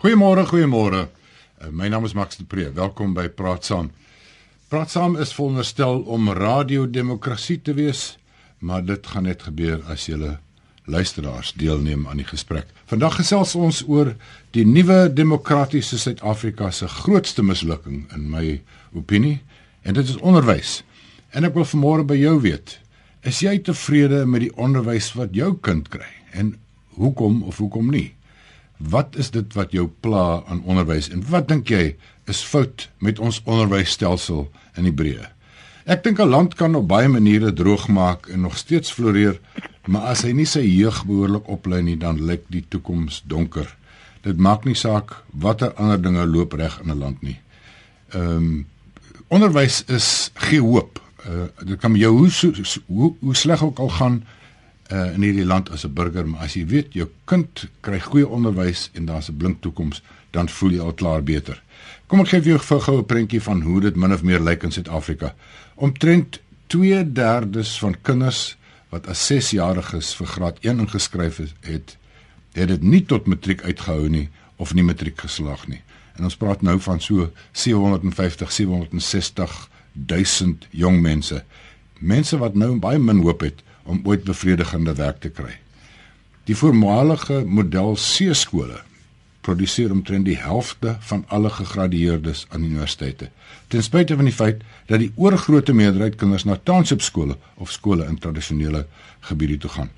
Goeiemôre, goeiemôre. Uh, my naam is Max de Pre. Welkom by Praat Saam. Praat Saam is veronderstel om radiodemokrasie te wees, maar dit gaan net gebeur as jy luisteraars deelneem aan die gesprek. Vandag gesels ons oor die nuwe demokratiese Suid-Afrika se grootste mislukking in my opinie, en dit is onderwys. En ek wil vanmôre by jou weet, is jy tevrede met die onderwys wat jou kind kry? En hoekom of hoekom nie? Wat is dit wat jou pla aan onderwys en wat dink jy is fout met ons onderwysstelsel in die breë? Ek dink 'n land kan op baie maniere droog maak en nog steeds floreer, maar as hy nie sy jeug behoorlik oplei nie, dan lyk die toekoms donker. Dit maak nie saak watter ander dinge loop reg in 'n land nie. Ehm um, onderwys is gee hoop. Uh, dit kan jou hoe hoe, hoe sleg ook al gaan uh, in hierdie land as 'n burger, maar as jy weet jou kind kry goeie onderwys en daar's 'n blink toekoms, dan voel jy al klaar beter. Kom ek gee vir jou 'n goue prentjie van hoe dit min of meer lyk in Suid-Afrika. Omtrent 2/3 van kinders wat as 6-jariges vir graad 1 ingeskryf is, het het dit nie tot matriek uitgehou nie of nie matriek geslaag nie. En ons praat nou van so 750 760 1000 jong mense. Mense wat nou baie min hoop het om ooit bevredigende werk te kry. Die voormalige model C skole produseer omtrent die helfte van alle gegradueerdes aan universiteite. Ten spyte van die feit dat die oorgrootste meerderheid kinders na township skole of skole in tradisionele gebiede toe gaan.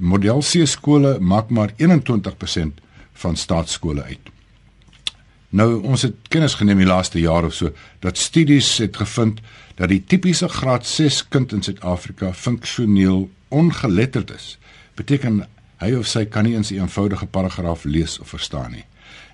Model C skole maak maar 21% van staatskole uit. Nou ons het kennis geneem die laaste jaar of so dat studies het gevind dat die tipiese graad 6 kind in Suid-Afrika funksioneel ongeletterd is. Beteken hy of sy kan nie eens 'n eenvoudige paragraaf lees of verstaan nie.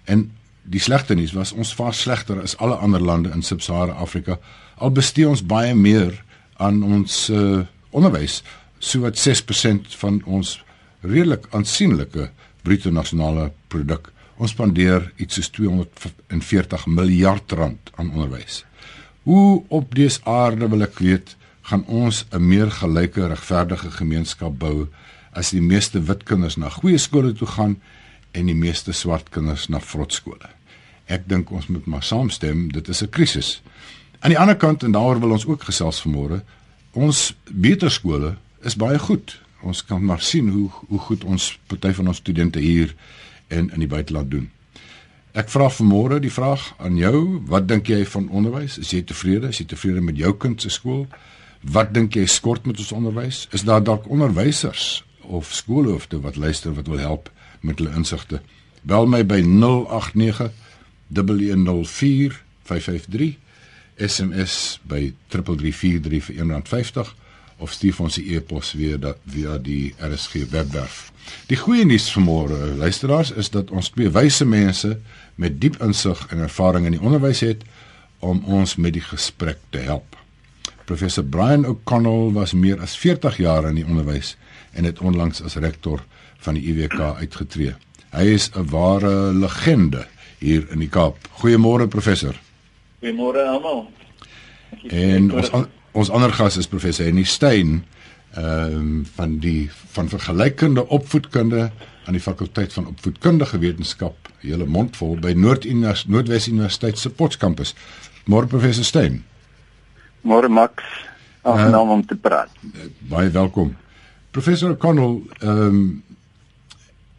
En die slegte nuus was ons vaar slegter as alle ander lande in Sub-Sahara Afrika. Al bestee ons baie meer aan ons uh, onderwys, so wat 6% van ons redelik aansienlike bruto nasionale produk Ons spandeer iets soos 240 miljard rand aan onderwys. Hoe op dese aarde wil ek weet gaan ons 'n meer gelyke regverdige gemeenskap bou as die meeste wit kinders na goeie skole toe gaan en die meeste swart kinders na vrot skole. Ek dink ons moet maar saamstem, dit is 'n krisis. Aan die ander kant en daaroor wil ons ook gesels vanmôre, ons beter skole is baie goed. Ons kan maar sien hoe hoe goed ons party van ons studente hier en in die buiteland doen. Ek vra vanmôre die vraag aan jou, wat dink jy van onderwys? Is jy tevrede? Is jy tevrede met jou kind se skool? Wat dink jy skort met ons onderwys? Is daar dalk onderwysers of skoolhoofde wat luister wat wil help met hulle insigte? Bel my by 089 104 553 SMS by 3343 vir 150 of stuur ons 'n e-pos weer dat via die RSG webwerf. Die goeie nuus vanmôre, luisteraars, is dat ons twee wyse mense met diep insig en ervaring in die onderwys het om ons met die gesprek te help. Professor Brian O'Connell was meer as 40 jaar in die onderwys en het onlangs as rektor van die UWK uitgetree. Hy is 'n ware legende hier in die Kaap. Goeiemôre professor. Goeiemôre almal. En ons Ons ander gas is professor Henny Stein ehm um, van die van vergelykende opvoedkunde aan die fakulteit van opvoedkundige wetenskap, hele mond vol by Noord-Univers Noordwes Universiteit se Potchefstroom. Môre professor Stein. Môre Max. Aangenaam uh, om te praat. Baie welkom. Professor Connell, ehm um,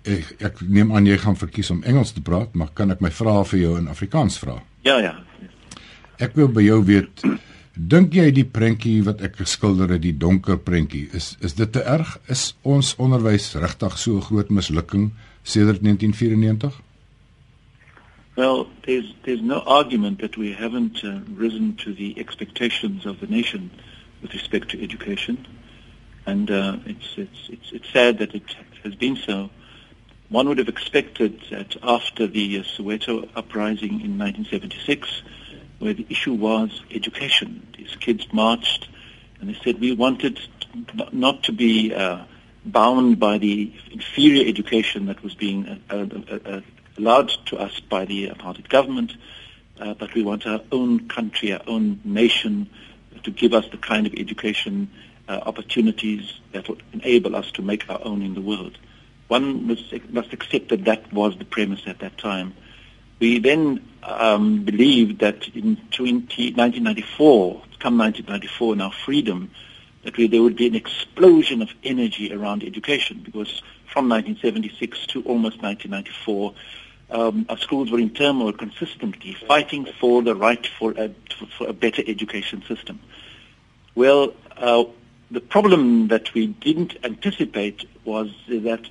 ek ek neem aan jy gaan verkies om Engels te praat, maar kan ek my vrae vir jou in Afrikaans vra? Ja, ja. Ek wil by jou weet Dink jy die prentjie wat ek geskilder het, die donker prentjie, is is dit te erg? Is ons onderwys regtig so 'n groot mislukking sedert 1994? Well, there's there's no argument that we haven't uh, risen to the expectations of the nation with respect to education, and uh, it's it's it's it's sad that it has been so. One would have expected that after the uh, Soweto uprising in 1976 where the issue was education. These kids marched and they said we wanted not to be uh, bound by the inferior education that was being uh, uh, uh, allowed to us by the apartheid government, uh, but we want our own country, our own nation to give us the kind of education uh, opportunities that will enable us to make our own in the world. one must, must accept that that was the premise at that time. We then um, believed that in 20, 1994, come 1994 in our freedom, that we, there would be an explosion of energy around education because from 1976 to almost 1994, um, our schools were in turmoil consistently, fighting for the right for a, for a better education system. Well, uh, the problem that we didn't anticipate was that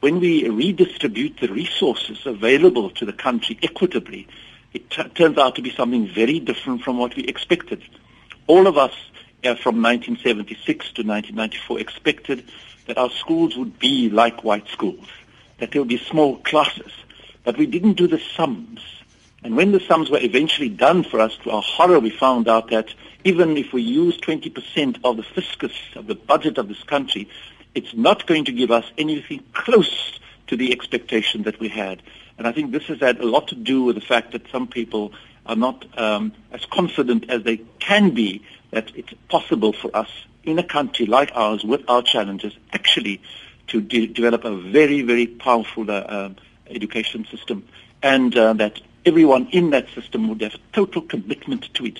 when we redistribute the resources available to the country equitably, it t- turns out to be something very different from what we expected. All of us uh, from 1976 to 1994 expected that our schools would be like white schools, that there would be small classes, but we didn't do the sums. And when the sums were eventually done for us, to our horror, we found out that even if we use 20% of the fiscus, of the budget of this country, it's not going to give us anything close to the expectation that we had. And I think this has had a lot to do with the fact that some people are not um, as confident as they can be that it's possible for us in a country like ours with our challenges actually to de- develop a very, very powerful uh, uh, education system and uh, that everyone in that system would have total commitment to it.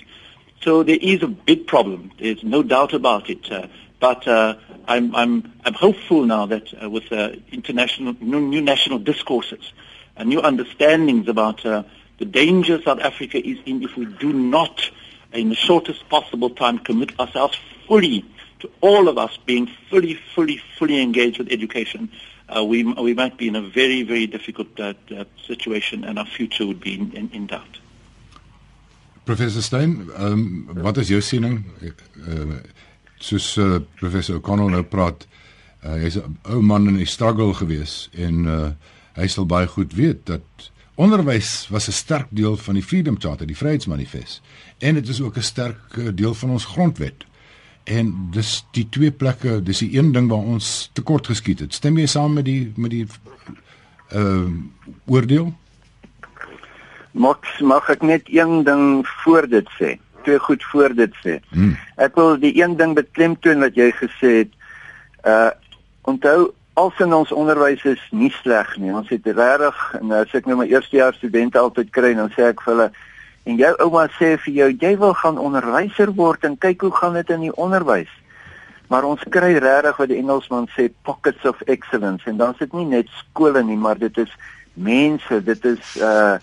So there is a big problem. There's no doubt about it. Uh, but uh, I'm, I'm, I'm hopeful now that uh, with uh, international, new, new national discourses and new understandings about uh, the danger South Africa is in if we do not, in the shortest possible time, commit ourselves fully to all of us being fully, fully, fully engaged with education, uh, we, we might be in a very, very difficult uh, situation and our future would be in, in, in doubt. Professor Stein, um, wat is jou? Uh, soos uh, professor O'Connell nou praat, uh, hy's 'n ou man in die struggle gewees en uh, hy sal baie goed weet dat onderwys was 'n sterk deel van die Freedom Charter, die Vryheidsmanifest en dit is ook 'n sterk deel van ons grondwet. En dis die twee plekke, dis die een ding waar ons tekort geskiet het. Stem jy saam met die met die ehm uh, oordeel? Max, mag ek net een ding voor dit sê? Twee goed voor dit sê. Hmm. Ek wil die een ding beklemtoon wat jy gesê het. Uh onthou als in ons onderwys is nie sleg nie. Ons het regtig en as ek nou my eerste jaar studente altyd kry dan sê ek vir hulle en jou ouma sê vir jou jy wil gaan onderwyser word en kyk hoe gaan dit in die onderwys. Maar ons kry regtig wat die Engelsman sê pockets of excellence en dan is dit nie net skole nie, maar dit is mense, dit is uh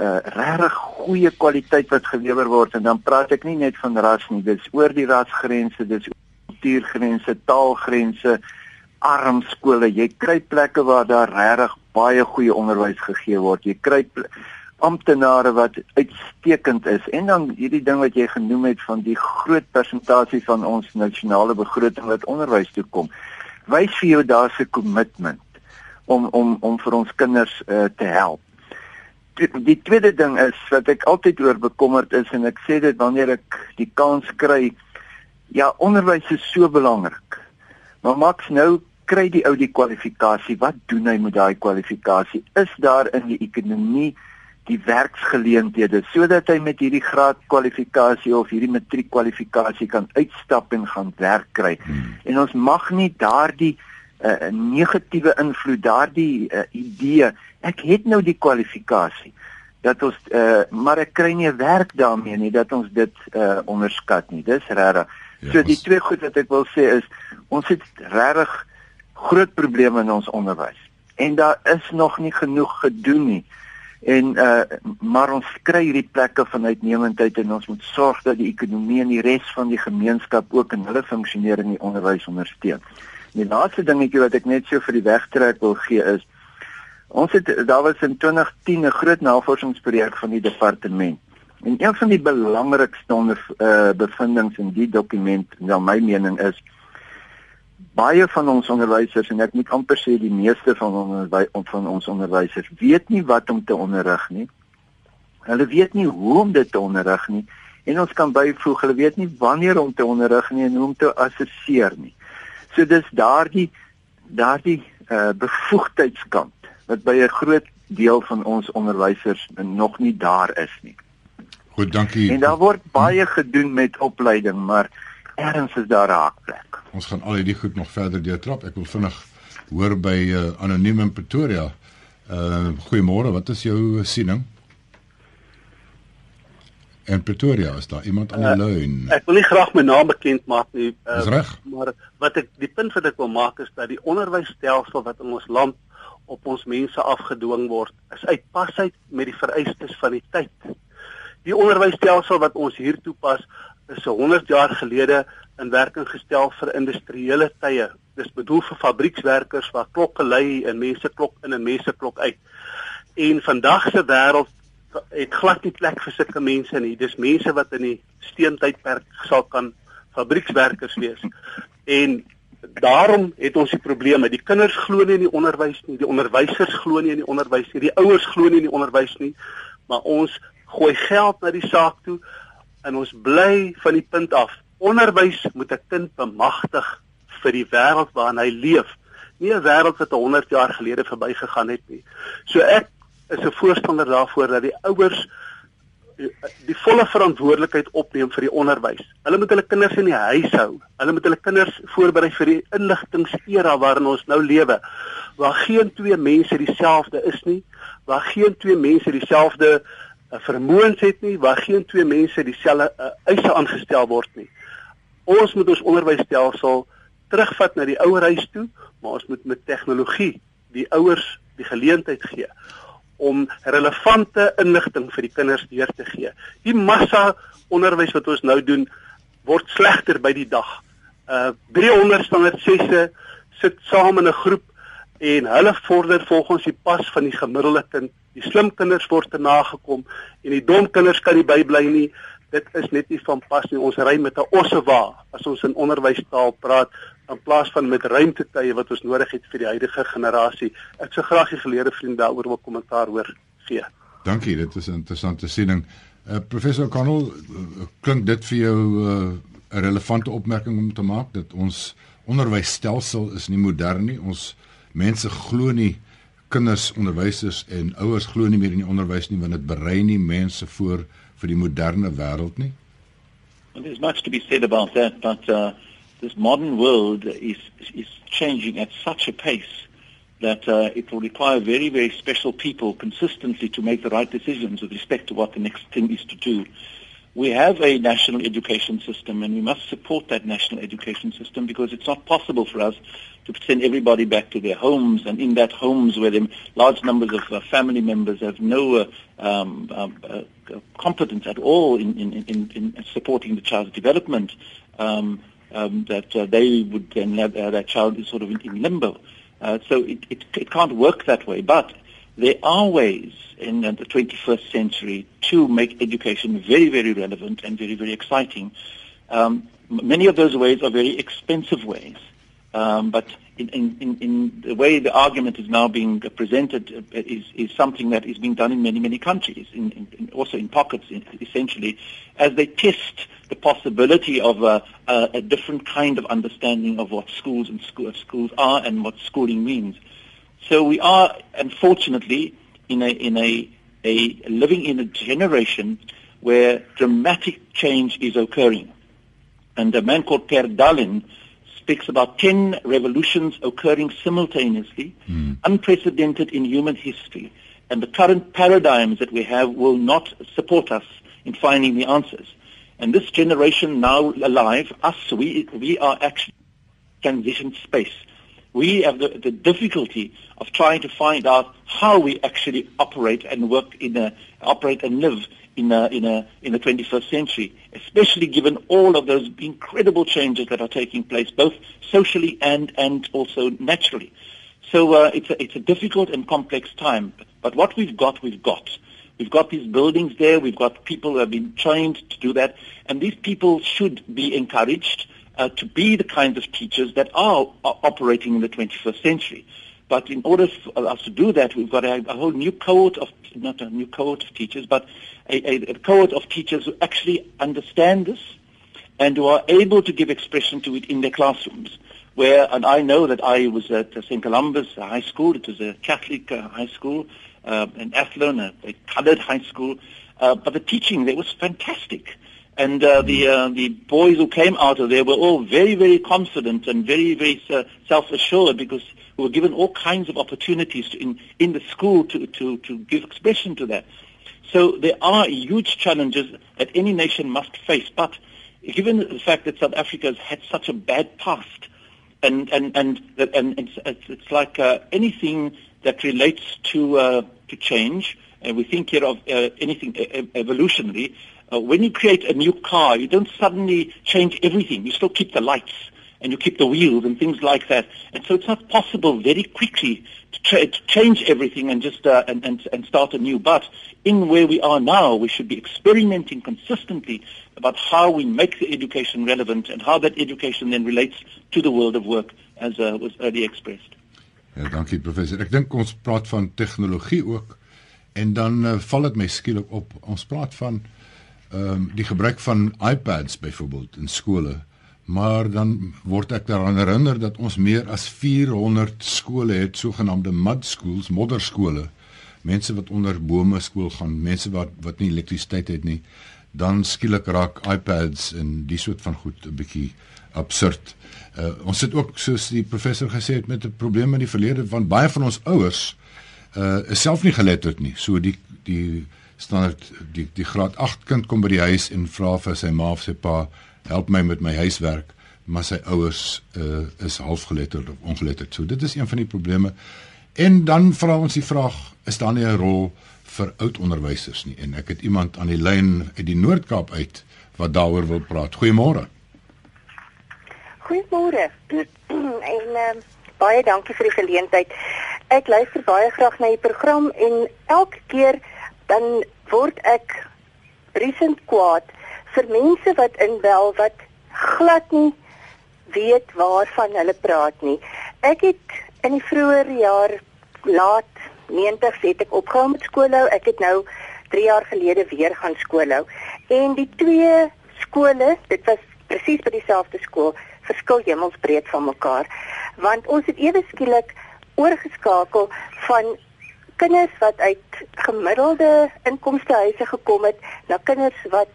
uh regtig goeie kwaliteit wat gelewer word en dan praat ek nie net van ras nie dis oor die rasgrense dis kultuurgrense taalgrense arm skole jy kry plekke waar daar regtig baie goeie onderwys gegee word. Jy kry amptenare wat uitstekend is. En dan hierdie ding wat jy genoem het van die groot persentasie van ons nasionale begroting wat onderwys toe kom. Wys vir jou daar's 'n kommitment om om om vir ons kinders uh, te help die tweede ding is wat ek altyd oor bekommerd is en ek sê dit wanneer ek die kans kry ja onderwys is so belangrik. Maar Max nou kry die ou die kwalifikasie. Wat doen hy met daai kwalifikasie? Is daar in die ekonomie die werksgeleenthede sodat hy met hierdie graad kwalifikasie of hierdie matriek kwalifikasie kan uitstap en gaan werk kry? Hmm. en ons mag nie daardie uh, negatiewe invloed daardie uh, idee. Ek het nou die kwalifikasie dat ons uh, maar ek kry nie werk daarmee nie dat ons dit uh, onderskat nie. Dis regtig ja, so die twee goed wat ek wil sê is ons het regtig groot probleme in ons onderwys. En daar is nog nie genoeg gedoen nie. En uh, maar ons kry hierdie plekke van uitnemendheid en ons moet sorg dat die ekonomie en die res van die gemeenskap ook in hulle funksionering in die onderwys ondersteun. Die laaste dingetjie wat ek net so vir die wegtrek wil gee is Ons het daar was in 2010 'n groot navorsingsprojek van die departement. En een van die belangrikste onder uh, bevindinge in die dokument, na my mening is baie van ons onderwysers en ek moet amper sê die meeste van ons van ons onderwysers weet nie wat om te onderrig nie. Hulle weet nie hoe om dit te onderrig nie en ons kan byvoeg hulle weet nie wanneer om te onderrig nie en hoe om te assesseer nie. So dis daardie daardie uh, bevoegdheidskant wat by 'n groot deel van ons onderwysers nog nie daar is nie. Goed, dankie. En daar word baie gedoen met opleiding, maar ergens is daar 'n haakplek. Ons gaan al hierdie goed nog verder deurtrap. Ek wil vinnig hoor by uh, anoniem in Pretoria. Uh goeiemôre, wat is jou siening? En Pretoria is daar iemand aan die uh, lyn. Ek wil nie graag my naam bekend maak nie. Uh, reg. Maar wat ek die punt wat ek wil maak is dat die onderwysstelsel wat in ons land op ons mense afgedwing word, is uitpasheid met die vereistes van die tyd. Die onderwysstelsel wat ons hier toepas, is 100 jaar gelede in werking gestel vir industriële tye. Dis bedoel vir fabriekswerkers waar klokke lui en mense klok in en mense klok uit. En vandag se wêreld het glad nie plek vir sulke mense nie. Dis mense wat in die steentydperk sal kan fabriekswerkers wees. En daarom het ons die probleme. Die kinders glo nie in die onderwys nie, die onderwysers glo nie in die onderwys nie, die ouers glo nie in die onderwys nie, maar ons gooi geld na die saak toe en ons bly van die punt af. Onderwys moet 'n kind bemagtig vir die wêreld waarin hy leef. Nie 'n wêreld wat 100 jaar gelede verbygegaan het nie. So ek is 'n voorstander daarvoor dat die ouers die, die volle verantwoordelikheid opneem vir die onderwys. Hulle moet hulle kinders in die huis hou. Hulle moet hulle kinders voorberei vir die inligtingsera waarin ons nou lewe. Waar geen twee mense dieselfde is nie, waar geen twee mense dieselfde uh, vermoëns het nie, waar geen twee mense dieselfde uh, eise aangestel word nie. Ons moet ons onderwysstelsel terugvat na die ouerhuis toe, maar ons moet met tegnologie die ouers die geleentheid gee om relevante inligting vir die kinders deur te gee. Die massa onderwys wat ons nou doen word slegter by die dag. Uh 300 standaard 6se sit saam in 'n groep en hulle vorder volgens die pas van die gemiddelde kind. Die slim kinders word te nagekom en die dom kinders kan nie bybly nie. Dit is net nie van pas nie. Ons ry met 'n ossewa as ons in onderwystaal praat in plaas van met ruimtetuie wat ons nodig het vir die huidige generasie. Ek sou graag die geleerde vriende daaroor wil kommentaar hoor gee. Dankie, dit is 'n interessante siening. Uh, professor Connell, uh, klink dit vir jou uh, 'n uh, relevante opmerking om te maak dat ons onderwysstelsel is nie modern nie. Ons mense glo nie kinders, onderwysers en ouers glo nie meer in die onderwys nie want dit berei nie mense voor vir die moderne wêreld nie. Well, there's much to be said about that, but uh this modern world is, is changing at such a pace that uh, it will require very, very special people consistently to make the right decisions with respect to what the next thing is to do. We have a national education system and we must support that national education system because it's not possible for us to send everybody back to their homes and in that homes where large numbers of uh, family members have no uh, um, um uh, competence at all in, in, in, in supporting the child's development. Um, um, that uh, they would then have uh, that child is sort of in, in limbo. Uh, so it, it, it can't work that way. But there are ways in the 21st century to make education very, very relevant and very, very exciting. Um, many of those ways are very expensive ways. Um, but in, in, in, the way the argument is now being presented uh, is, is something that is being done in many, many countries, in, also in pockets, essentially, as they test the possibility of a, a, a, different kind of understanding of what schools and school, schools are and what schooling means. So we are, unfortunately, in a, in a, a living in a generation where dramatic change is occurring. And a man called Per Dalin speaks about 10 revolutions occurring simultaneously, mm. unprecedented in human history. And the current paradigms that we have will not support us in finding the answers. And this generation now alive, us, we, we are actually transition space. We have the, the difficulty of trying to find out how we actually operate and work in a, operate and live in a, in a, in the 21st century, especially given all of those incredible changes that are taking place, both socially and, and also naturally. So uh, it's, a, it's a difficult and complex time. But what we've got, we've got. We've got these buildings there. We've got people who have been trained to do that. And these people should be encouraged uh, to be the kinds of teachers that are, are, operating in the 21st century. But in order for us to do that, we've got a, a whole new cohort of, not a new cohort of teachers, but a, a, cohort of teachers who actually understand this and who are able to give expression to it in their classrooms. Where, and I know that I was at St. Columbus High School. It was a Catholic uh, high school uh, in Athlone, a, a colored high school. Uh, but the teaching there was fantastic. And uh, the uh, the boys who came out of there were all very very confident and very very uh, self assured because were given all kinds of opportunities in, in the school to, to, to give expression to that. So there are huge challenges that any nation must face. But given the fact that South Africa has had such a bad past, and and and and it's it's, it's like uh, anything that relates to uh, to change, and we think here of uh, anything evolutionary. Uh, when you create a new car, you don't suddenly change everything. You still keep the lights and you keep the wheels and things like that. And so it's not possible very quickly to, tra- to change everything and just uh, and, and and start anew. But in where we are now, we should be experimenting consistently about how we make the education relevant and how that education then relates to the world of work, as uh, was earlier expressed. Ja, dankie professor. Ek dink ons praat van tegnologie ook en dan uh, val dit my skielik op. Ons praat van ehm um, die gebruik van iPads byvoorbeeld in skole maar dan word ek daaraan herinner dat ons meer as 400 skole het, sogenaamde mud schools, modderskole. Mense wat onder bome skool gaan, mense wat wat nie elektrisiteit het nie. Dan skielik raak iPads en die soort van goed 'n bietjie absurd. Uh, ons sit ook soos die professor gesê het met 'n probleem in die verlede van baie van ons ouers uh is self nie geletterd nie. So die die standaard die die graad 8 kind kom by die huis en vra vir sy ma of sy pa help my met my huiswerk, maar sy ouers uh, is halfgeletterd of ongeletterd. So dit is een van die probleme. En dan vra ons die vraag, is daar nie 'n rol vir oud onderwysers nie? En ek het iemand aan die lyn uit die Noord-Kaap uit wat daaroor wil praat. Goeiemôre. Goeiemôre. en uh, baie dankie vir die geleentheid. Ek luister baie graag na die program en elke keer dan word ek risend kwaad vir mense wat inbel wat glad nie weet waarvan hulle praat nie. Ek het in die vroeë jaar laat 90 het ek opgehou met skoolhou. Ek het nou 3 jaar gelede weer gaan skoolhou. En die twee skole, dit was presies by dieselfde skool, verskil hemelsbreed van mekaar. Want ons het ewe skielik oorgeskakel van kinders wat uit gemiddelde inkomstehuise gekom het na kinders wat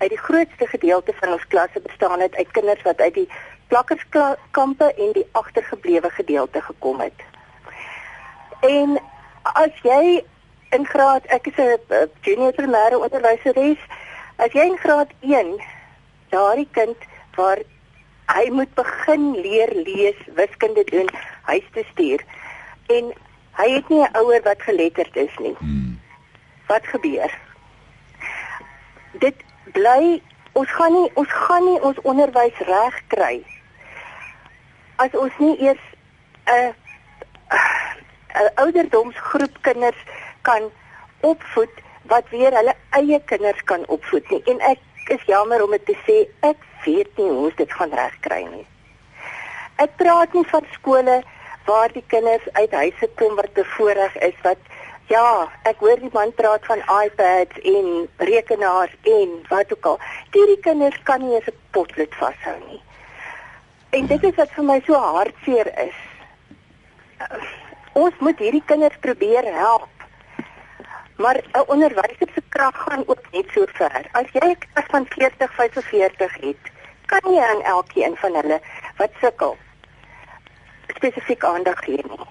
uit die grootste gedeelte van ons klasse bestaan het uit kinders wat uit die plakkerskampe en die agtergeblewe gedeelte gekom het. En as jy in graad ek is 'n junior primêre onderwyseres, as jy in graad 1 daardie kind waar hy moet begin leer lees, wiskunde doen, huis toe stuur en hy het nie 'n ouer wat geletterd is nie. Hmm. Wat gebeur? Dit bly ons gaan nie ons gaan nie ons onderwys reg kry as ons nie eers 'n 'n ouderdomsgroep kinders kan opvoed wat weer hulle eie kinders kan opvoed nie. En ek is jammer om dit te sê ek weet nie hoe dit gaan regkry nie. Ek praat nie van skole waar die kinders uit huise kom wat bevoorreg is wat Ja, ek hoor die man praat van iPads en rekenaars en wat ook al. Hierdie kinders kan nie eens 'n potlood vashou nie. En dit is wat vir my so hartseer is. Ons moet hierdie kinders probeer help. Maar 'n onderwyser se krag gaan ook net so ver. As jy 'n klas van 40, 45 het, kan jy aan elkeen van hulle wat sukkel spesifiek aandag gee nie.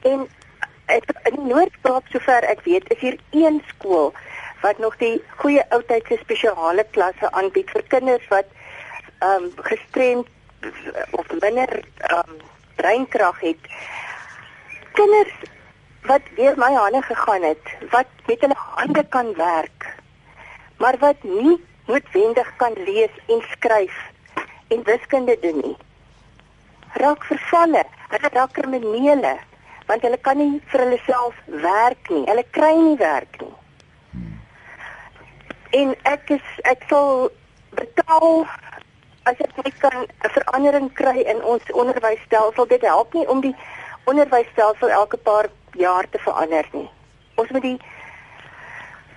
En in Noord-Kaap sover ek weet is hier een skool wat nog die goeie oudtydse spesiale klasse aanbied vir kinders wat ehm um, gestremd of minder ehm um, breinkrag het. Kinders wat weer my hande gegaan het, wat met hulle hande kan werk, maar wat nie noodwendig kan lees en skryf en wiskunde doen nie. Raak vervalle, hulle raak kriminele want hulle kan nie vir hulle self werk nie. Hulle kry nie werk nie. En ek is ek sal betaal as ek net kan 'n verandering kry in ons onderwysstelsel. Dit help nie om die onderwysstelsel elke paar jaar te verander nie. Ons moet die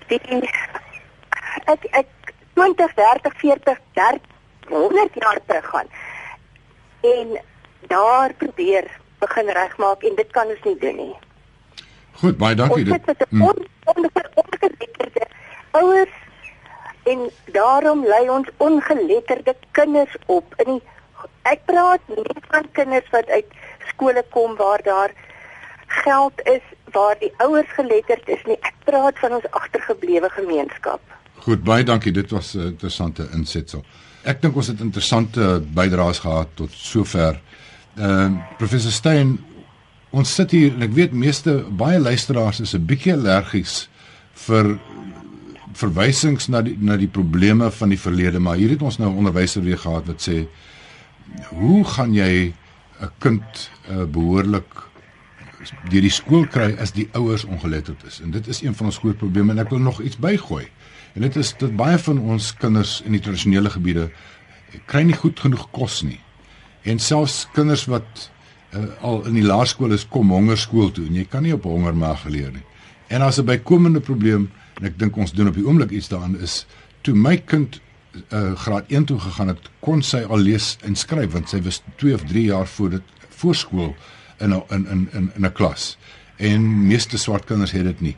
die ek ek 20, 30, 40, 30 100 jaar terug gaan. En daar probeer begin regmaak en dit kan ons nie doen nie. Goed, baie dankie. Ons het hmm. ongeletterde ouers en daarom lei ons ongeletterde kinders op. In die, ek praat nie van kinders wat uit skole kom waar daar geld is waar die ouers geletterd is nie. Ek praat van ons agtergeblewe gemeenskap. Goed, baie dankie. Dit was 'n interessante insetsel. Ek dink ons het interessante bydraes gehad tot sover. Ehm uh, professor Stein, ons sit hier en ek weet meeste baie luisteraars is 'n bietjie allergies vir verwysings na die na die probleme van die verlede, maar hier het ons nou 'n onderwyser weer gehad wat sê hoe gaan jy 'n kind uh, behoorlik deur die skool kry as die ouers ongeletterd is. En dit is een van ons groot probleme en ek wil nog iets bygooi. En dit is dat baie van ons kinders in die tradisionele gebiede kry nie goed genoeg kos nie. En selfs kinders wat uh, al in die laerskool is kom hongerskool toe en jy kan nie op honger maag geleer nie. En as 'n bykomende probleem en ek dink ons doen op die oomblik iets daaraan is toe my kind uh, graad 1 toe gegaan het kon sy al lees en skryf want sy was 2 of 3 jaar voor dit voorskool in 'n in in in in 'n klas. En meeste swart kinders het dit nie.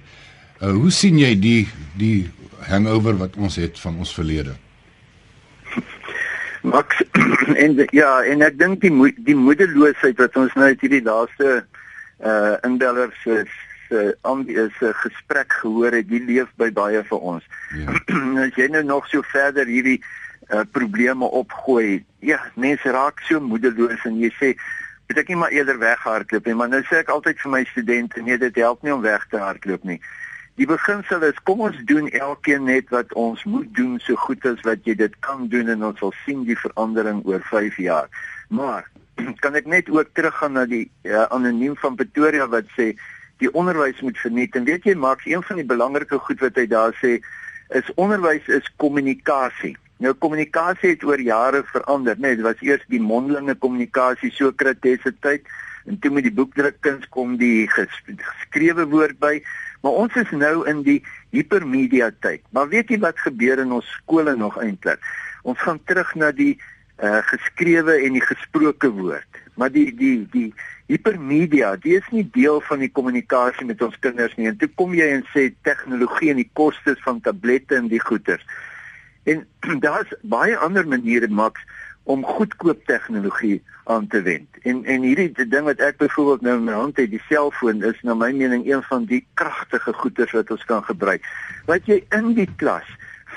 Uh, hoe sien jy die die hangover wat ons het van ons verlede? Max en ja, en ek dink die mo die moedeloosheid wat ons nou uit hierdie laaste uh inbellers se se se gesprek gehoor het, die leef by baie vir ons. Ja. As jy nou nog so verder hierdie uh probleme opgooi, ja, mense raak so moedeloos en jy sê het ek nie maar eerder weghardloop nie, maar nou sê ek altyd vir my studente, nee, dit help nie om weg te hardloop nie. Die beginsel is kom ons doen elkeen net wat ons moet doen so goed as wat jy dit kan doen en ons sal sien die verandering oor 5 jaar. Maar kan ek net ook teruggaan na die ja, anoniem van Pretoria wat sê die onderwys moet verniet en weet jy Max, een van die belangrike goed wat hy daar sê is onderwys is kommunikasie. Nou kommunikasie het oor jare verander, né? Nee, dit was eers die mondelinge kommunikasie Sokrates se tyd en toe met die boekdrukkuns kom die ges geskrewe woord by. Maar ons is nou in die hipermedia tyd. Maar weet jy wat gebeur in ons skole nog eintlik? Ons gaan terug na die uh, geskrewe en die gesproke woord. Maar die die die hipermedia, dit is nie deel van die kommunikasie met ons kinders nie. En toe kom jy en sê tegnologie en die kostes van tablette en die goeders. En daar's baie ander maniere Max om goedkoop tegnologie aan te wend. En en hierdie ding wat ek byvoorbeeld nou in my hand het, die selfoon is na my mening een van die kragtige goeders wat ons kan gebruik. Wat jy in die klas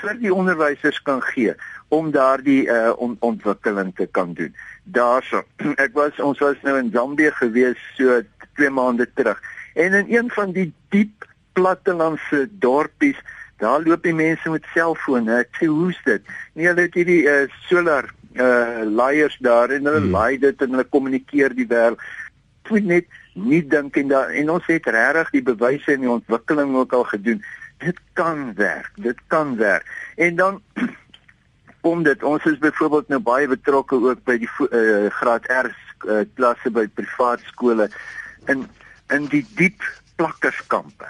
vir die onderwysers kan gee om daardie uh on, ontwikkeling te kan doen. Daarso. Ek was ons was nou in Zambië gewees so 2 maande terug. En in een van die diep plattelandse dorpies Daar loop die mense met selfone. Ek sê hoe's dit? Nee, hulle het hierdie uh, solar uh leiers daar en hulle hmm. laai dit en hulle kommunikeer die wêreld. Moet net nie dink en daar en ons het regtig die bewyse en die ontwikkeling ook al gedoen. Dit kan werk. Dit kan werk. En dan kom dit ons is byvoorbeeld nou baie betrokke ook by die uh, graad R uh, klasse by privaat skole in in die diep plakkerskampe.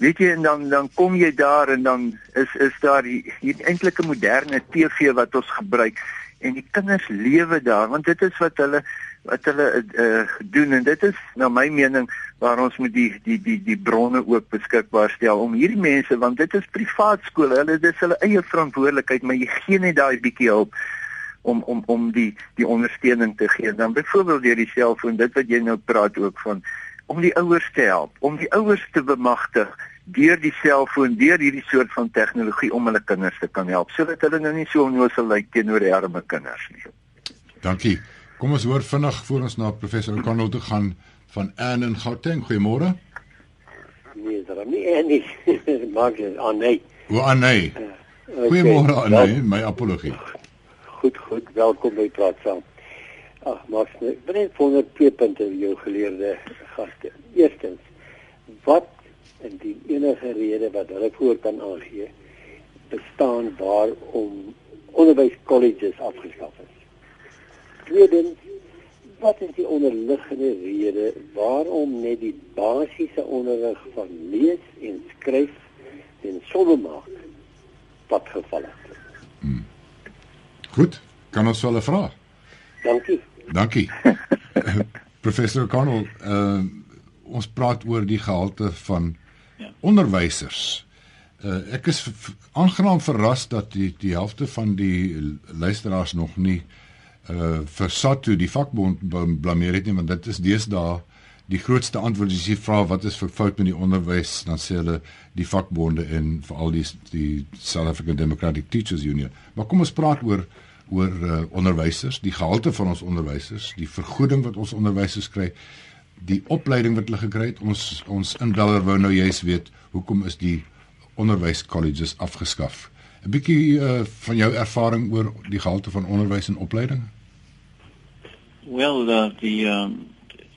Weet jy en dan dan kom jy daar en dan is is daar hier eintlik 'n moderne TV wat ons gebruik en die kinders lewe daar want dit is wat hulle wat hulle uh, doen en dit is na my mening waar ons moet die die die die bronne ook beskikbaar stel om hierdie mense want dit is privaat skole hulle dis hulle eie verantwoordelikheid maar jy gee net daai bietjie hulp om om om die die ondersteuning te gee. Dan byvoorbeeld deur die selfoon dit wat jy nou praat ook van om die ouers te help om die ouers te bemagtig deur die selfoon, deur hierdie soort van tegnologie om hulle kinders te kan help sodat hulle nou nie so onnoosel lyk teenoor die arme kinders nie. Dankie. Kom ons hoor vinnig voor ons na professor O'Connell toe gaan van Anne in Gauteng. Goeiemôre. Nee, daar nie enige. Mag jy aan nee. O, aan nee. Uh, Goeiemôre aan nee, my apologie. Goed, goed. Welkom by Praat saam. Ag, Max, ek ben net voor 'n twee punte jou geleerde gaste. Eerstens, wat en die enige rede wat hulle voor kan aangee bestaan waarom onderwyskolleges afgeskaf is. Tweedens, wat is die onderliggende rede waarom net die basiese onderrig van lees en skryf en sommemaak wat geval het? Hmm. Goed, kan ons wel 'n vraag? Dankie. Dankie. Professor Connell, uh, ons praat oor die gehalte van onderwysers. Uh, ek is aangenaam verras dat die die helfte van die luisteraars nog nie uh vir SATU die vakbond blameer het nie want dit is deesdae die grootste antwoord as jy vra wat is vir fout met die onderwys dan sê hulle die vakbonde en veral die die South African Democratic Teachers Union. Maar kom ons praat oor oor uh, onderwysers, die gehalte van ons onderwysers, die vergoeding wat ons onderwysers kry, die opleiding wat hulle gekry het. Ons ons inbeller wou nou juist weet hoekom is die onderwys colleges afgeskaf. 'n Bietjie uh, van jou ervaring oor die gehalte van onderwys en opleiding? Well, uh, the um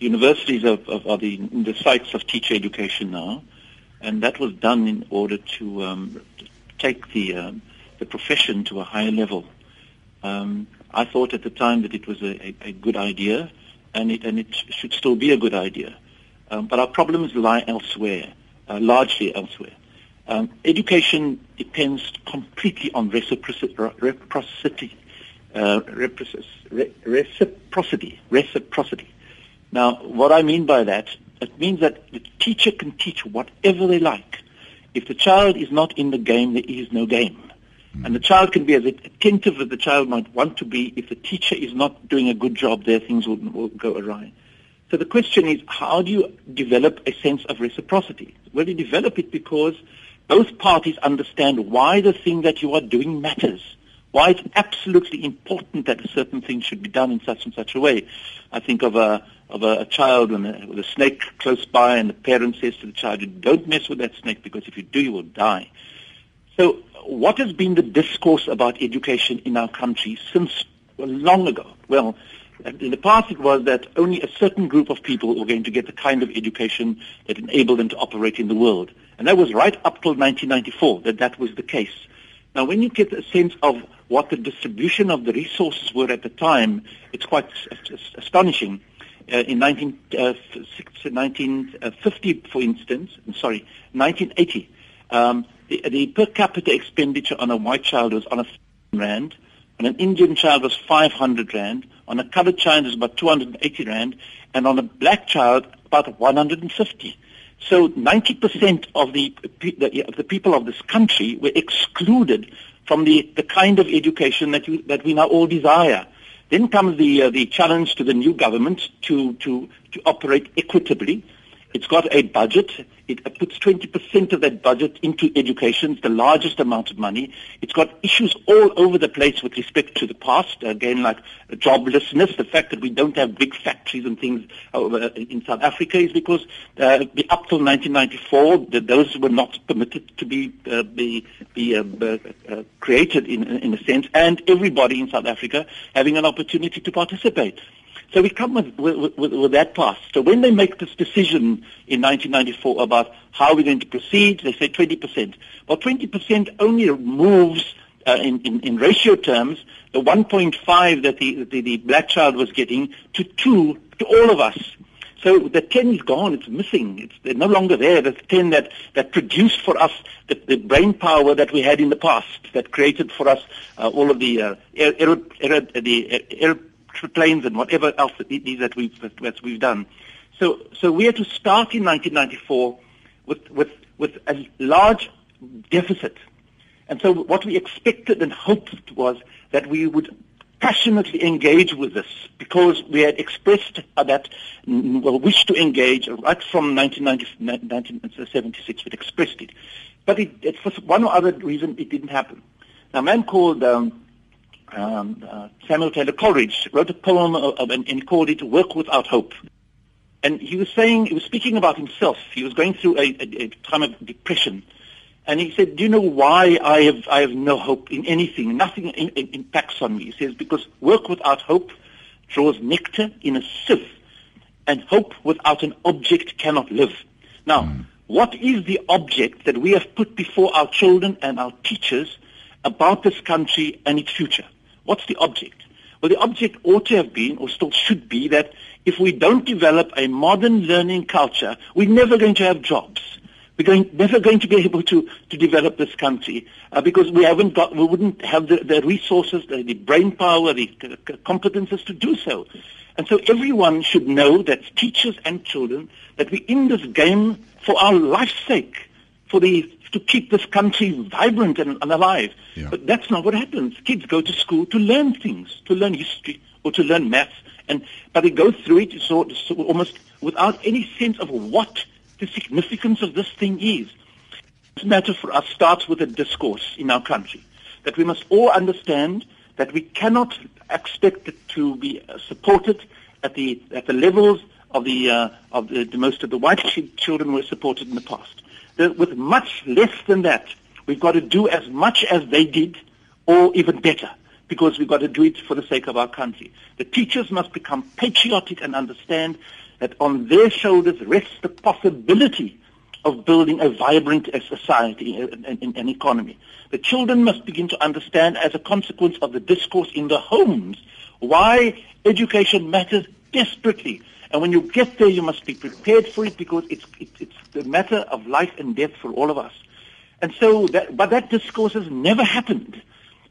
universities are, are, are the, the sites of teacher education now, and that was done in order to um, take the um, the profession to a higher level. Um, I thought at the time that it was a, a, a good idea, and it and it should still be a good idea. Um, but our problems lie elsewhere, uh, largely elsewhere. Um, education depends completely on reciprocity, reciprocity, uh, reciprocity, reciprocity. Now, what I mean by that, it means that the teacher can teach whatever they like. If the child is not in the game, there is no game. And the child can be as attentive as the child might want to be. If the teacher is not doing a good job there, things will, will go awry. So the question is, how do you develop a sense of reciprocity? Well, you develop it because both parties understand why the thing that you are doing matters why it's absolutely important that a certain thing should be done in such and such a way. I think of a of a, a child with a, with a snake close by, and the parent says to the child, "Don't mess with that snake because if you do, you will die." So, what has been the discourse about education in our country since long ago? Well, in the past it was that only a certain group of people were going to get the kind of education that enabled them to operate in the world. And that was right up till 1994 that that was the case. Now, when you get a sense of what the distribution of the resources were at the time, it's quite astonishing. Uh, in 19, uh, 1950, for instance, sorry, 1980, um, the, the, per capita expenditure on a white child was on a rand, on an Indian child was 500 rand, on a colored child was about 280 rand, and on a black child about 150. So 90% of the, the, of the people of this country were excluded from the, the kind of education that, you, that we now all desire. Then comes the, uh, the challenge to the new government to, to, to operate equitably it's got a budget. It puts 20% of that budget into education. The largest amount of money. It's got issues all over the place with respect to the past. Again, like joblessness, the fact that we don't have big factories and things in South Africa is because uh, up till 1994, those were not permitted to be uh, be, be uh, uh, created in, in a sense, and everybody in South Africa having an opportunity to participate. So we come with, with, with, with, that past. So when they make this decision in 1994 about how we're going to proceed, they say 20%. Well, 20% only moves uh, in, in, in, ratio terms the 1.5 that the, the, the black child was getting to 2 to all of us. So the 10 is gone. It's missing. It's they're no longer there. The 10 that, that produced for us the, the brain power that we had in the past, that created for us uh, all of the uh, air, air, air, the air planes and whatever else is that we've, that we've done. So, so we had to start in 1994 with, with, with a large deficit. And so what we expected and hoped was that we would passionately engage with this because we had expressed that well, wish to engage right from 1976. We'd expressed it. But it, it, for one or other reason, it didn't happen. Now, a man called um, um, uh, Samuel Taylor Coleridge wrote a poem of, of, and, called it "Work Without Hope." And he was saying, he was speaking about himself. He was going through a, a, a time of depression, and he said, "Do you know why I have I have no hope in anything? Nothing in, in, impacts on me." He says, "Because work without hope draws nectar in a sieve, and hope without an object cannot live." Now, mm. what is the object that we have put before our children and our teachers about this country and its future? What's the object? Well, the object ought to have been, or still should be, that if we don't develop a modern learning culture, we're never going to have jobs. We're going, never going to be able to, to develop this country uh, because we haven't got, we wouldn't have the, the resources, the, the brain power, the competences to do so. And so everyone should know that teachers and children, that we're in this game for our life's sake, for the to keep this country vibrant and, and alive. Yeah. But that's not what happens. Kids go to school to learn things, to learn history or to learn maths, and but they go through it so, so almost without any sense of what the significance of this thing is. This matter for us starts with a discourse in our country that we must all understand that we cannot expect it to be supported at the at the levels of the uh, of the, the, most of the white children were supported in the past. That with much less than that, we've got to do as much as they did, or even better, because we've got to do it for the sake of our country. The teachers must become patriotic and understand that on their shoulders rests the possibility of building a vibrant uh, society uh, and, and, and economy. The children must begin to understand as a consequence of the discourse in the homes why education matters desperately. And when you get there, you must be prepared for it because it's, it, it's the matter of life and death for all of us. And so, that, but that discourse has never happened.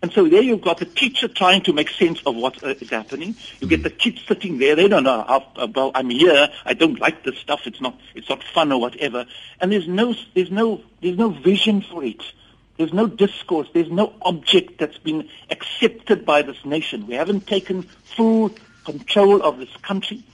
And so there you've got the teacher trying to make sense of what uh, is happening. You get the kids sitting there. They don't know how, uh, well, I'm here. I don't like this stuff. It's not, it's not fun or whatever. And there's no, there's no, there's no vision for it. There's no discourse. There's no object that's been accepted by this nation. We haven't taken full control of this country.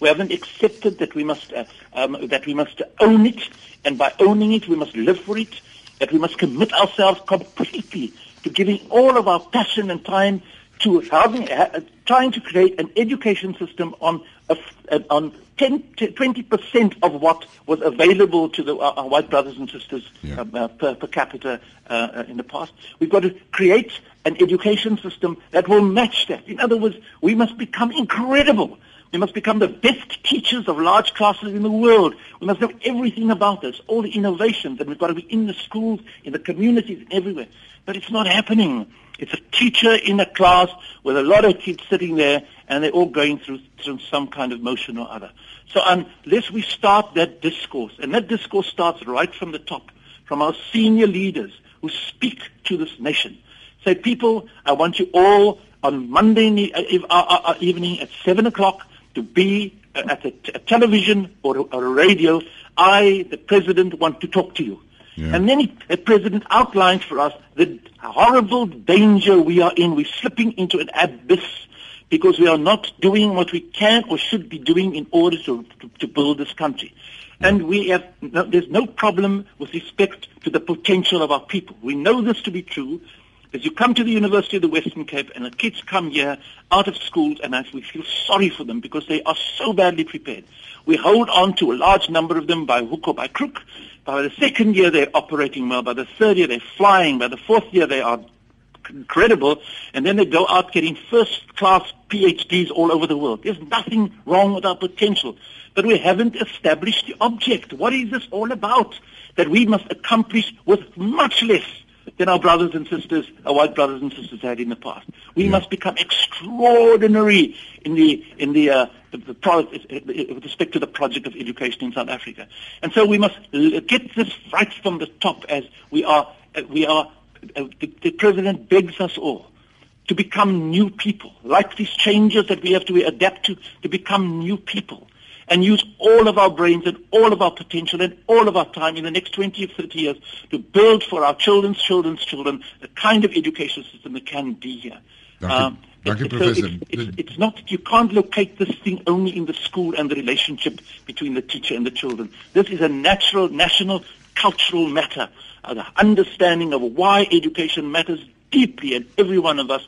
We haven't accepted that we must, uh, um, that we must own it. And by owning it, we must live for it. That we must commit ourselves completely to giving all of our passion and time to having, uh, trying to create an education system on a, uh, on 10 20 percent of what was available to the, our white brothers and sisters yeah. Um, uh, per, per, capita uh, uh, in the past. We've got to create an education system that will match that. In other words, we must become incredible. We must become the best teachers of large classes in the world. We must know everything about this, all the innovations, and we've got to be in the schools, in the communities, everywhere. But it's not happening. It's a teacher in a class with a lot of kids sitting there, and they're all going through, through some kind of motion or other. So unless we start that discourse, and that discourse starts right from the top, from our senior leaders who speak to this nation. Say, people, I want you all on Monday uh, uh, uh, evening at 7 o'clock to be at a, t- a television or a, or a radio. I, the president, want to talk to you. Yeah. And then the president outlines for us the horrible danger we are in. We're slipping into an abyss because we are not doing what we can or should be doing in order to, to, to build this country. Yeah. And we have, no, there's no problem with respect to the potential of our people. We know this to be true. As you come to the University of the Western Cape and the kids come here out of school and we feel sorry for them because they are so badly prepared. We hold on to a large number of them by hook or by crook by the second year, they're operating well. By the third year, they're flying. By the fourth year, they are incredible. And then they go out getting first-class PhDs all over the world. There's nothing wrong with our potential. But we haven't established the object. What is this all about? That we must accomplish with much less than our brothers and sisters, our white brothers and sisters had in the past. We yeah. must become extraordinary in the in the, uh, the, the product, with respect to the project of education in South Africa. And so we must get this right from the top, as we are uh, we are. Uh, the, the president begs us all to become new people, like these changes that we have to adapt to, to become new people and use all of our brains and all of our potential and all of our time in the next 20 or 30 years to build for our children's children's children the kind of education system that can be here. Um, Thank you, Professor. It's, it's, it's, not, you can't locate this thing only in the school and the relationship between the teacher and the children. This is a natural, national, cultural matter, uh, the understanding of why education matters deeply, in every one of us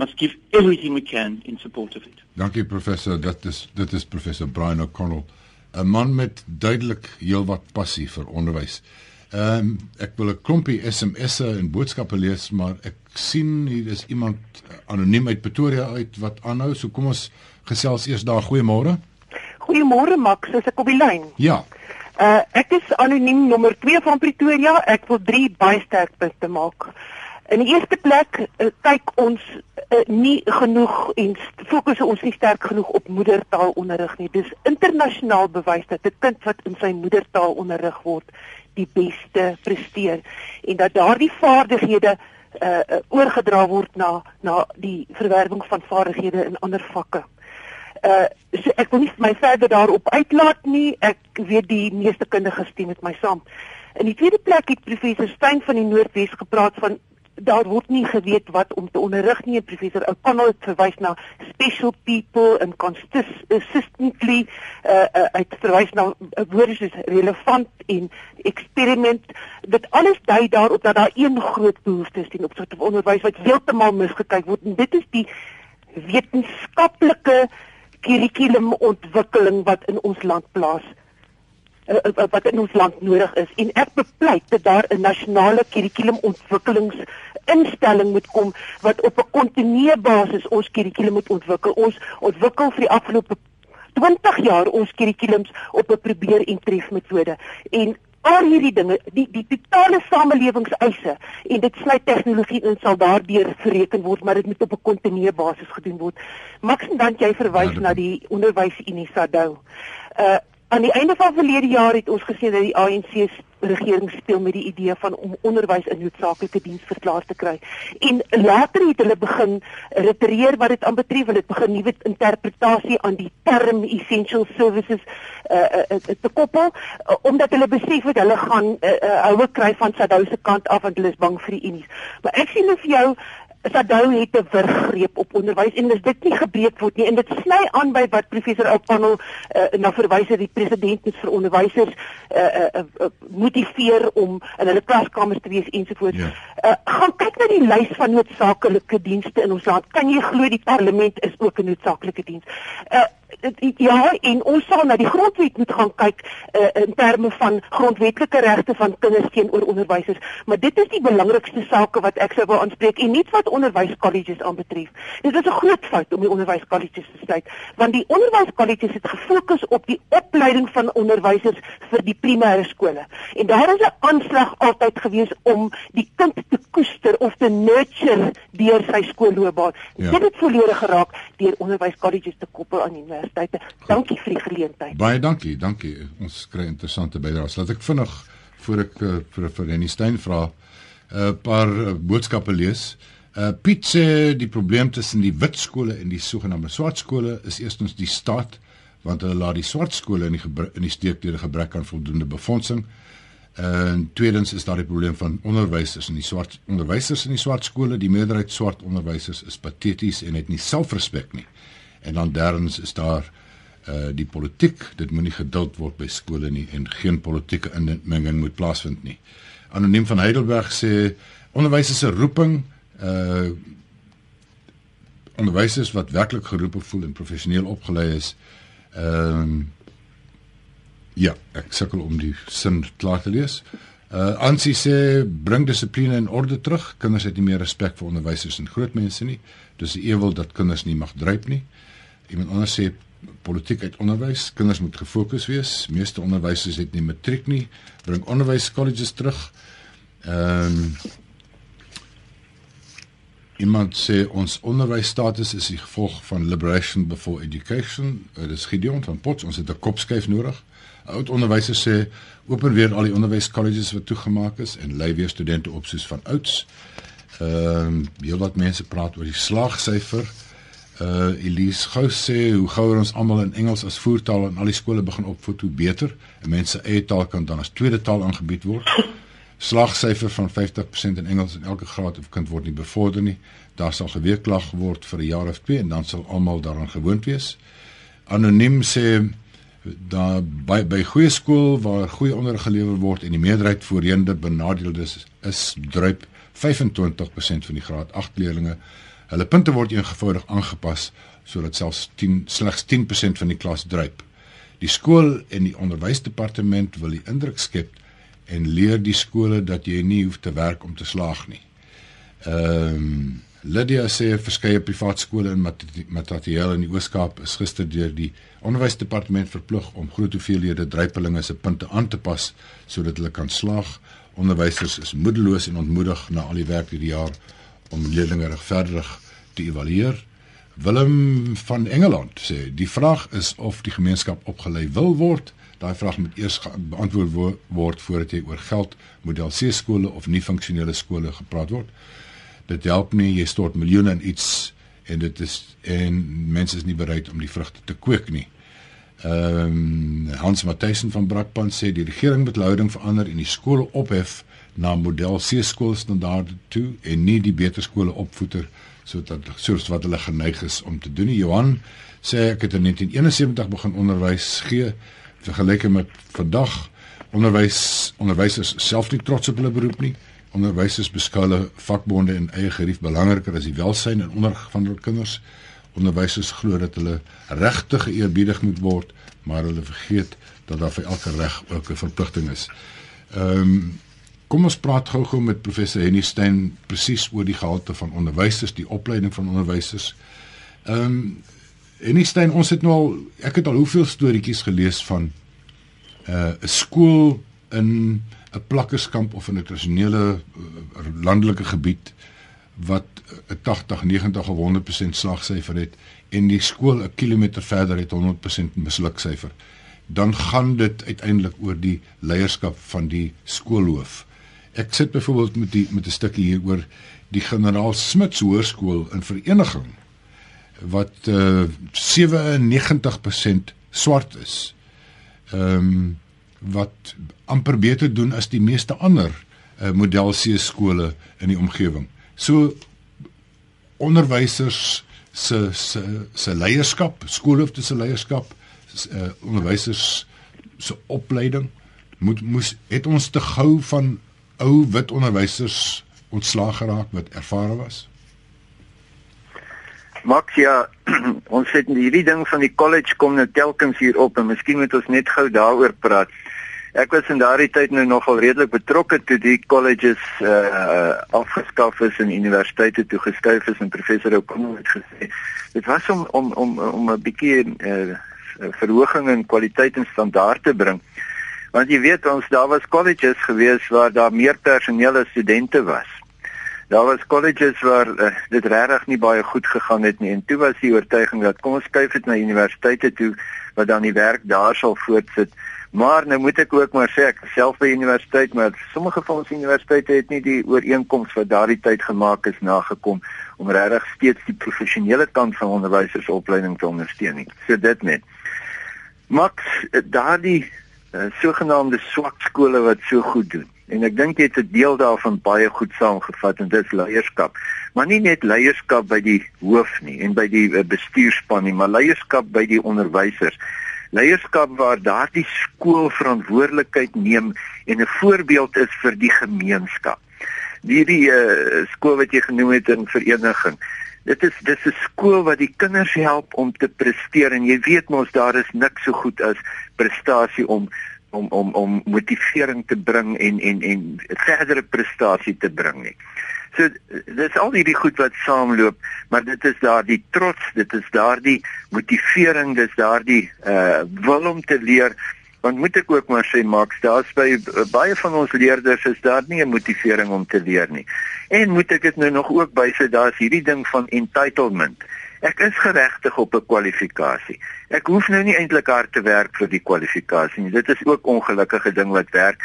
must give everything we can in support of it. Dankie professor, dit is dit is professor Brian O'Connell, 'n man met duidelik heelwat passie vir onderwys. Ehm um, ek wil 'n klompie SMS'e en boodskappe lees, maar ek sien hier is iemand anoniem uit Pretoria uit wat aanhou. So kom ons gesels eers daar. Goeiemôre. Goeiemôre Max, is ek op die lyn? Ja. Uh ek is anoniem nommer 2 van Pretoria. Ek wil 3 baie sterk punte maak. In die eerste plek uh, kyk ons uh, nie genoeg en fokus ons nie sterk genoeg op moedertaalonderrig nie. Dis internasionaal bewys dat 'n kind wat in sy moedertaal onderrig word, die beste presteer en dat daardie vaardighede uh, uh, oorgedra word na na die verwerwing van vaardighede in ander vakke. Uh so ek wil nie my verder daarop uitlaat nie. Ek weet die meeste kinders stem met my saam. In die tweede plek het professor Steyn van die Noordwes gepraat van daar word nie geweet wat om te onderrig nie. Professor O'Connell het verwys na special people and consistently uh, uh uit verwys na uh, woorde soos relevant en experiment. Dit alles dui daarop dat daar een groot behoefte is ten opsigte van onderwys wat heeltemal misgekyk word en dit is die wetenskaplike kurrikulumontwikkeling wat in ons land plaasvind uh, uh, wat in ons land nodig is en ek bepleit dat daar 'n nasionale kurrikulumontwikkelingsinstelling moet kom wat op 'n kontinuerlike basis ons kurrikulum moet ontwikkel. Ons ontwikkel vir die afgelope 20 jaar ons kurrikulums op 'n probeer en tref metode en al hierdie dinge die die totale samelewingseise en dit sluit tegnologie in sal daardeur bereken word maar dit moet op 'n kontinuerlike basis gedoen word. Max en dan jy verwys ja, na die onderwysunie SADU. Uh Aan die einde van verlede jaar het ons gesien dat die ANC regering speel met die idee van om onderwys in noodsaaklike diens verklaar te kry. En later het hulle begin retireer wat dit aanbetref, hulle het begin nuwe interpretasie aan die term essential services uh, uh, te koppel uh, omdat hulle besef het hulle gaan 'n uh, uh, houe kry van Sadou se kant af want hulle is bang vir die unies. Maar ek sien nou vir jou Sadou het 'n wurggreep op onderwys en dis dit nie gebreek word nie en dit sny aan by wat professor O'Connell uh, na verwys het die president moet vir onderwysers uh, uh, uh, motiveer om in hulle klaskamers te wees ensovoorts. Ja. Uh, gaan kyk na die lys van noodsaaklike dienste in ons land. Kan jy glo die parlement is ook 'n noodsaaklike diens? Uh, ja en ons sal na die grondwet moet gaan kyk uh, in terme van grondwetlike regte van kinders teenoor onderwysers. Maar dit is die belangrikste sake wat ek sou wou aanspreek en nie wat onderwyskolleges aanbetref. Dit is 'n groot fout om die onderwyskolleges te sluit want die onderwyskolleges het gefokus op die opleiding van onderwysers vir die primêre skole. En daar is 'n aanslag altyd gewees om die kind te koester of te nurture deur sy skoolloopbaan. Ja. dit het volledig geraak deur onderwyskolleges te koppel aan die universiteite. Dankie vir die geleentheid. Baie dankie, dankie. Ons kry interessante bydraes. Laat ek vinnig voor ek uh, vir vir Renny Stein vra 'n uh, paar uh, boodskappe lees. Uh Piet sê die probleem tussen die wit skole en die sogenaamde swart skole is eerstens die staat want hulle laat die swart skole in die in die steek deur 'n gebrek aan voldoende befondsing. En tweedens is daar die probleem van onderwysers in die swart onderwysers in die swart skole. Die meerderheid swart onderwysers is pateties en het nie selfrespek nie. En dan derdens is daar uh die politiek, dit moenie geduld word by skole nie en geen politieke inmenging moet plaasvind nie. Anoniem van Heidelberg sê onderwys is 'n roeping, uh onderwysers wat werklik geroepe voel en professioneel opgelei is. Ehm uh, ja, ek sukkel om die sin klaar te lees. Uh Ansie sê bring dissipline en orde terug. Kinders het nie meer respek vir onderwysers en groot mense nie. Dis 'n ewel dat kinders nie mag druip nie. Iemand anders sê politiek uit onderwys, kinders moet gefokus wees. Meeste onderwysers het nie matriek nie. Bring onderwyskolleges terug. Ehm um, Iemand sê ons onderwysstatus is die gevolg van liberation before education. Uh, dit is Gideon van Potts, ons het 'n kopskuif nodig. Oud onderwysers sê open weer al die onderwyskolleges wat toegemaak is en lei weer studente op soos van ouds. Ehm um, heelwat mense praat oor die slaagsyfer. Uh Elise gou sê hoe gouer ons almal in Engels as voertaal in al die skole begin opvoed hoe beter. En mense eie taal kan dan as tweede taal aangebied word. Slagsyfer van 50% in Engels in elke graad of kind word nie bevorder nie. Daar sal geweerklag word vir 'n jaar of twee en dan sal almal daaraan gewoond wees. Anoniem sê daar by by goeie skool waar goeie onderrig gelewer word en die meerderheid voorheende benadeeldes is, is druip 25% van die graad 8 leerders Hulle punte word eenvoudig aangepas sodat selfs 10 slegs 10% van die klas druip. Die skool en die onderwysdepartement wil die indruk skep en leer die skole dat jy nie hoef te werk om te slaag nie. Ehm um, Lydia sê verskeie privaat skole in Matatiele in die Oos-Kaap is gister deur die onderwysdepartement verplig om groot hoeveelhede druipelinge se punte aan te pas sodat hulle kan slaag. Onderwysers is moedeloos en ontmoedig na al die werk hierdie jaar om leerlinge regverdig te evalueer. Willem van Engeland sê die vraag is of die gemeenskap opgelei wil word. Daai vraag moet eers beantwoord word voordat jy oor geld, model C skole of nie funksionele skole gepraat word. Dit help nie jy stort miljoene in iets en dit is en mense is nie bereid om die vrugte te kweek nie. Ehm um, Hans Matthysen van Brakpan sê die regering moet houding verander en die skole ophef na model C skoolstandaarde toe en nie die beter skole opvoeder sodat soos wat hulle geneig is om te doen. Johan sê ek het in 1971 begin onderwys gee vergelyk met vandag onderwys onderwysers self nie trots op hulle beroep nie. Onderwysers beskou hulle vakbonde en eie gerief belangriker as die welsyn en onderrig van hul kinders. Onderwysers glo dat hulle regtig geëerbiedig moet word, maar hulle vergeet dat daar vir elke reg ook 'n verpligting is. Ehm um, kom ons praat gou-gou met professor Henny Stein presies oor die gehalte van onderwysers, die opleiding van onderwysers. Ehm um, Henny Stein, ons het nou al ek het al hoeveel storieetjies gelees van uh, 'n skool in 'n plakkerskamp of in 'n tradisionele uh, landelike gebied wat 'n 80, 90 of 100% slagsyfer het en die skool 'n kilometer verder het 100% misluksyfer dan gaan dit uiteindelik oor die leierskap van die skoolhoof. Ek sit byvoorbeeld met die met 'n stukkie hier oor die generaal Smits hoërskool in vereniging wat uh, 97% swart is ehm um, wat amper beter doen as die meeste ander uh, model C skole in die omgewing. So onderwysers se se se leierskap, skoolhoofde se leierskap, uh, onderwysers se opleiding moet moes het ons te gou van ou wit onderwysers ontslaag geraak wat ervare was. Max ja, ons het hierdie ding van die college kom nou telkens hier op en miskien moet ons net gou daaroor praat. Ek was in daardie tyd nou nogal redelik betrokke toe die colleges uh afgeskaf is en universiteite toe geskuif is en professor Okom het gesê dit was om om om om 'n bietjie uh verhoging in kwaliteit en standaard te bring. Want jy weet ons daar was colleges gewees waar daar meer personeel as studente was. Daar was colleges waar uh, dit regtig nie baie goed gegaan het nie en toe was die oortuiging dat kom ons skuif dit na universiteite toe wat dan die werk daar sal voortsit. Maar nou moet ek ook maar sê ek self by universiteit maar sommige van ons universiteite het nie die ooreenkomste wat daardie tyd gemaak is nagekom om regtig steeds die professionele kant van onderwysersopleiding te ondersteun nie. So dit net. Max daardie uh, sogenaamde swak skole wat so goed doen En ek dink jy het 'n deel daarvan baie goed saamgevat en dit is leierskap. Maar nie net leierskap by die hoof nie en by die eh, bestuurspan nie, maar leierskap by die onderwysers. Leierskap waar daardie skool verantwoordelikheid neem en 'n voorbeeld is vir die gemeenskap. Hierdie uh, skool wat jy genoem het in vereniging. Dit is dis 'n skool wat die kinders help om te presteer en jy weet mos daar is niks so goed as prestasie om om om om motivering te bring en en en verdere prestasie te bring nie. So dis al hierdie goed wat saamloop, maar dit is daardie trots, dit is daardie motivering, dis daardie uh wil om te leer. Want moet ek ook maar sê Max, daar's by baie van ons leerders is daar nie 'n motivering om te leer nie. En moet ek dit nou nog ook bysê daar's hierdie ding van entitlement. Ek is geregtig op 'n kwalifikasie. Ek hoef nou nie eintlik hard te werk vir die kwalifikasie nie. Dit is ook ongelukkige ding wat werk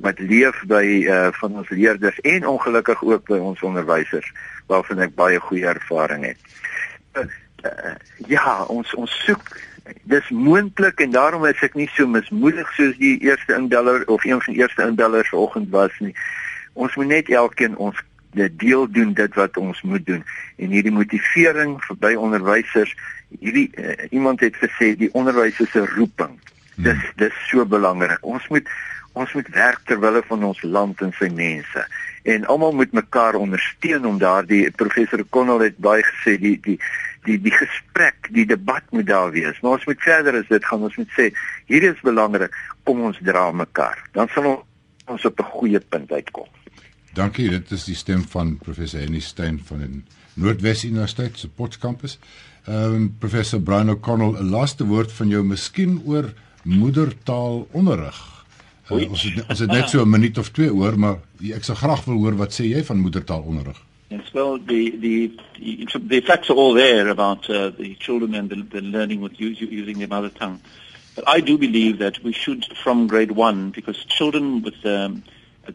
wat leef by uh van ons leerders en ongelukkig ook by ons onderwysers waarvan ek baie goeie ervaring het. Uh, uh, ja, ons ons soek dis moontlik en daarom is ek nie so mismoedig soos die eerste inbeller of een van die eerste inbellers vanoggend was nie. Ons moet net elkeen ons deel doen dit wat ons moet doen en hierdie motivering vir by onderwysers hierdie uh, iemand het gesê die onderwys is 'n roeping hmm. dis dis so belangrik ons moet ons moet werk ter wille van ons land en sy mense en almal moet mekaar ondersteun om daardie professor Connell het baie gesê die die die die gesprek die debat moet daar wees maar ons moet verder as dit gaan ons moet sê hierdie is belangrik kom ons dra mekaar dan sal ons op 'n goeie punt uitkom Dankie, dit is die stem van professor Henny Stein van die Noordwes Universiteit se Potchefstroom. Ehm um, professor Brian O'Connell, 'n laaste woord van jou miskien oor moedertaalonderrig. Uh, ons het ons het net so 'n minuut of twee oor, maar ek sou graag wil hoor wat sê jy van moedertaalonderrig? Yes, well, the, the the facts are all there about uh, the children and the, the learning with using their mother tongue. But I do believe that we should, from grade one, because children with um,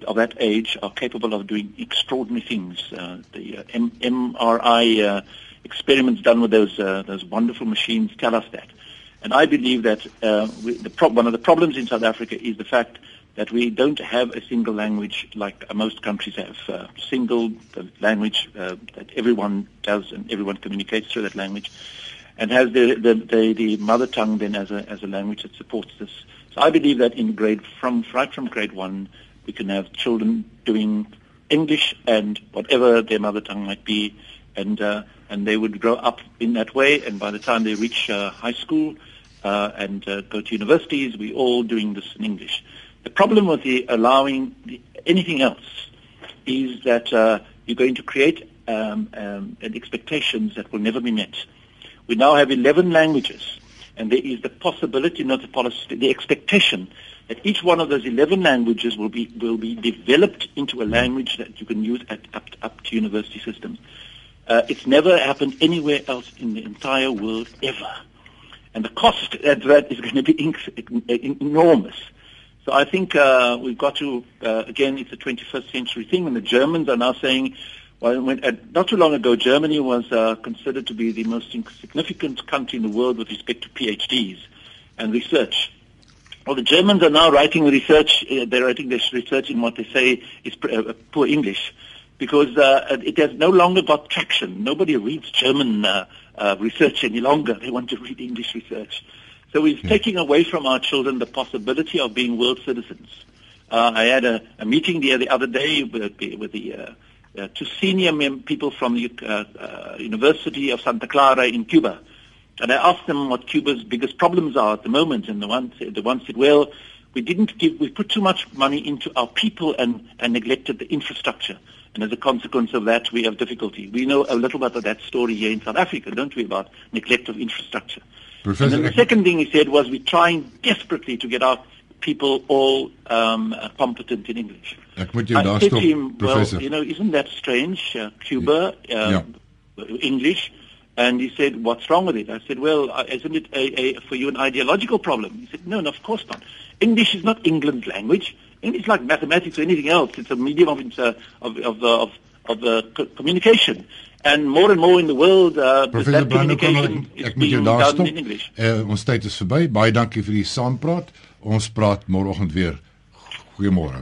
of that age are capable of doing extraordinary things. Uh, the uh, M- MRI uh, experiments done with those uh, those wonderful machines tell us that. And I believe that uh, we, the pro- one of the problems in South Africa is the fact that we don't have a single language like most countries have. Uh, single language uh, that everyone does and everyone communicates through that language, and has the, the, the, the, mother tongue then as a, as a language that supports this. So I believe that in grade from right from grade one, we can have children doing English and whatever their mother tongue might be, and uh, and they would grow up in that way. And by the time they reach uh, high school uh, and uh, go to universities, we're all doing this in English. The problem with the allowing the, anything else is that uh, you're going to create um, um, expectations that will never be met. We now have 11 languages, and there is the possibility, not the policy, the expectation that each one of those 11 languages will be will be developed into a language that you can use at, up, up to university systems. Uh, it's never happened anywhere else in the entire world ever, and the cost of that is going to be enormous. So I think uh, we've got to, uh, again, it's a 21st century thing, and the Germans are now saying, well, when, uh, not too long ago, Germany was uh, considered to be the most significant country in the world with respect to PhDs and research. Well, the Germans are now writing research, uh, they're writing this research in what they say is uh, poor English because it has no longer got traction. Nobody reads German research any longer. They want to read English research. So we're yeah. taking away from our children the possibility of being world citizens. Uh, I had a, a, meeting the, the other day with, with the uh, uh, two senior mem- people from the uh, uh, University of Santa Clara in Cuba, and I asked them what Cuba's biggest problems are at the moment, and the one said, the one said, well, we didn't give, we put too much money into our people and, and neglected the infrastructure. And as a consequence of that, we have difficulty. We know a little bit of that story here in South Africa, don't we, about neglect of infrastructure. Professor, and then the second thing he said was we're trying desperately to get our people all um, competent in English. Ek moet jou daar stop, him, professor. Well, you know, isn't that strange? Uh, Cuba, um, yeah. English. And he said, what's wrong with it? I said, well, uh, isn't it a, a, for you an ideological problem? He said, no, no, of course not. English is not England's language. English is like mathematics or anything else. It's a medium of, uh, of, of, of, of uh, communication. and more and more in the world uh that communication is ek moet jou daar stop. Uh, ons tyd is verby. Baie dankie vir die saampraat. Ons praat môreoggend weer. Goeiemôre.